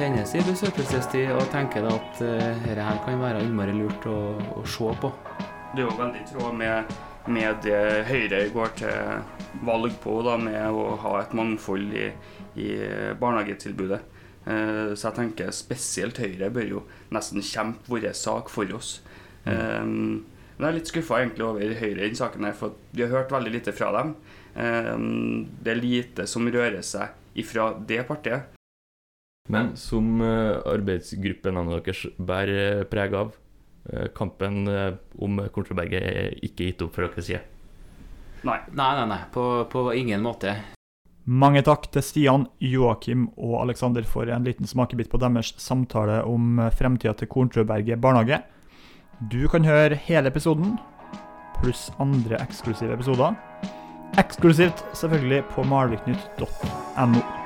kjennes i besøkelsestid og tenker da at uh, dette her kan være innmari lurt å, å se på. Det er jo veldig i tråd med, med det Høyre går til valg på, da, med å ha et mangfold i, i barnehagetilbudet. Uh, så jeg tenker spesielt Høyre bør jo nesten kjempe vår sak for oss. Mm. Men jeg er litt skuffa over Høyre i denne saken, her, for vi har hørt veldig lite fra dem. Det er lite som rører seg ifra det partiet. Men som arbeidsgruppen arbeidsgruppenavnet deres bærer preg av, uh, kampen om Kornsjøberget er ikke gitt opp fra deres side? Nei. Nei, nei, nei. På, på ingen måte. Mange takk til Stian, Joakim og Aleksander for en liten smakebit på deres samtale om fremtida til Kornsjøberget barnehage. Du kan høre hele episoden, pluss andre eksklusive episoder. Eksklusivt selvfølgelig på malviknytt.no.